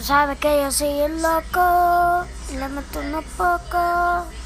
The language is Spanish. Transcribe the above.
Tú sabes que yo soy el loco, y le meto unos pocos.